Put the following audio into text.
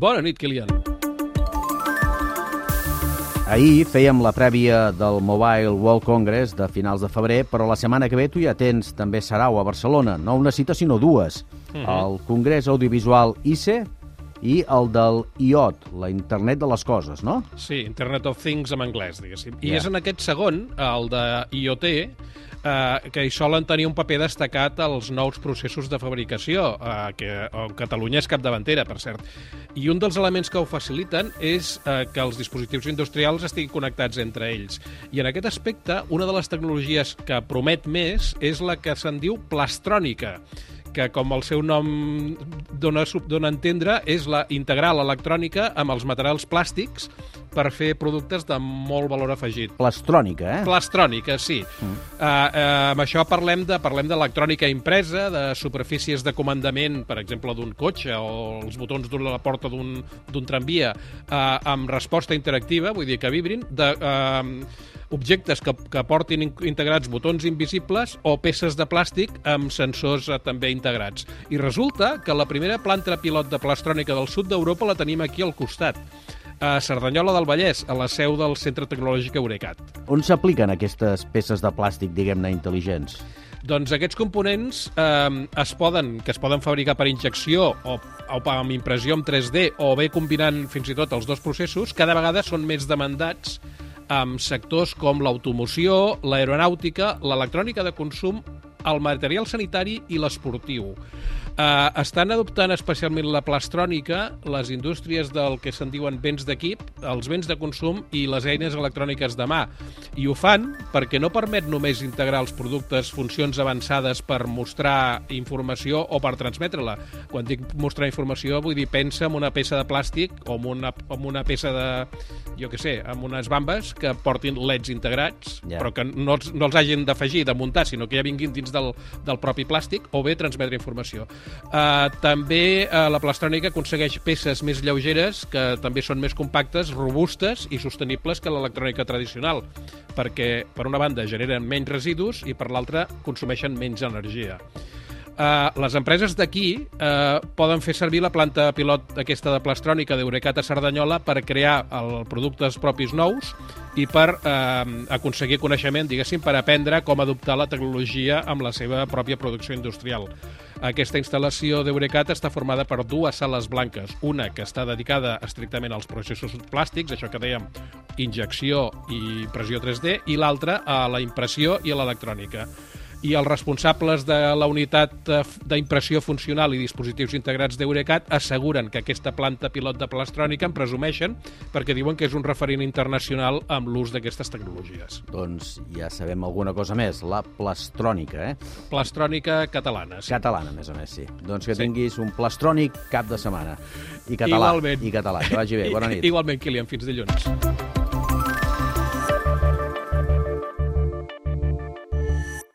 Bona nit, Kilian. Ahir fèiem la prèvia del Mobile World Congress de finals de febrer, però la setmana que ve tu ja tens també Sarau a Barcelona. No una cita, sinó dues. Uh -huh. El Congrés Audiovisual ICE i el del IOT, la Internet de les Coses, no? Sí, Internet of Things en anglès, diguéssim. I Ja. és en aquest segon, el de IoT, eh, que hi solen tenir un paper destacat els nous processos de fabricació, eh, que on Catalunya és capdavantera, per cert. I un dels elements que ho faciliten és eh, que els dispositius industrials estiguin connectats entre ells. I en aquest aspecte, una de les tecnologies que promet més és la que se'n diu plastrònica, que com el seu nom dona, dona a entendre, és la integral electrònica amb els materials plàstics per fer productes de molt valor afegit. Plastrònica, eh? Plastrònica, sí. Mm. Uh, uh, amb això parlem de parlem d'electrònica impresa, de superfícies de comandament, per exemple, d'un cotxe o els botons de la porta d'un tramvia, uh, amb resposta interactiva, vull dir que vibrin, de uh, objectes que, que portin in- integrats botons invisibles o peces de plàstic amb sensors uh, també integrats. I resulta que la primera planta pilot de plastrònica del sud d'Europa la tenim aquí al costat a Cerdanyola del Vallès, a la seu del Centre Tecnològic Eurecat. On s'apliquen aquestes peces de plàstic, diguem-ne, intel·ligents? Doncs aquests components eh, es poden, que es poden fabricar per injecció o, o amb impressió en 3D o bé combinant fins i tot els dos processos, cada vegada són més demandats amb sectors com l'automoció, l'aeronàutica, l'electrònica de consum, el material sanitari i l'esportiu. Uh, estan adoptant especialment la plastrònica les indústries del que se'n diuen béns d'equip, els béns de consum i les eines electròniques de mà. I ho fan perquè no permet només integrar els productes funcions avançades per mostrar informació o per transmetre-la. Quan dic mostrar informació vull dir pensa en una peça de plàstic o en una, en una peça de, jo que sé, amb unes bambes que portin leds integrats, Ja. però que no els, no els hagin d'afegir, de muntar, sinó que ja vinguin dins del, del propi plàstic, o bé transmetre informació. Uh, també uh, la plastrònica aconsegueix peces més lleugeres, que també són més compactes, robustes i sostenibles que l'electrònica tradicional, perquè, per una banda, generen menys residus i, per l'altra, consumeixen menys energia. Uh, les empreses d'aquí uh, poden fer servir la planta pilot aquesta de plastrònica d'Eurecat a Cerdanyola per crear el, productes propis nous i per uh, aconseguir coneixement, diguéssim, per aprendre com adoptar la tecnologia amb la seva pròpia producció industrial. Aquesta instal·lació d'Eurecat està formada per dues sales blanques, una que està dedicada estrictament als processos plàstics, això que dèiem, injecció i impressió 3D, i l'altra a la impressió i a l'electrònica i els responsables de la unitat eh, d'impressió funcional i dispositius integrats d'Eurecat asseguren que aquesta planta pilot de plastrònica en presumeixen perquè diuen que és un referent internacional amb l'ús d'aquestes tecnologies. Doncs ja sabem alguna cosa més, la plastrònica, eh? Plastrònica catalana, sí. Catalana, a més a més, sí. Doncs que Sí. tinguis un plastrònic cap de setmana. I català. Igualment. I català. Que vagi bé. Bona nit. Igualment, Kilian, fins dilluns.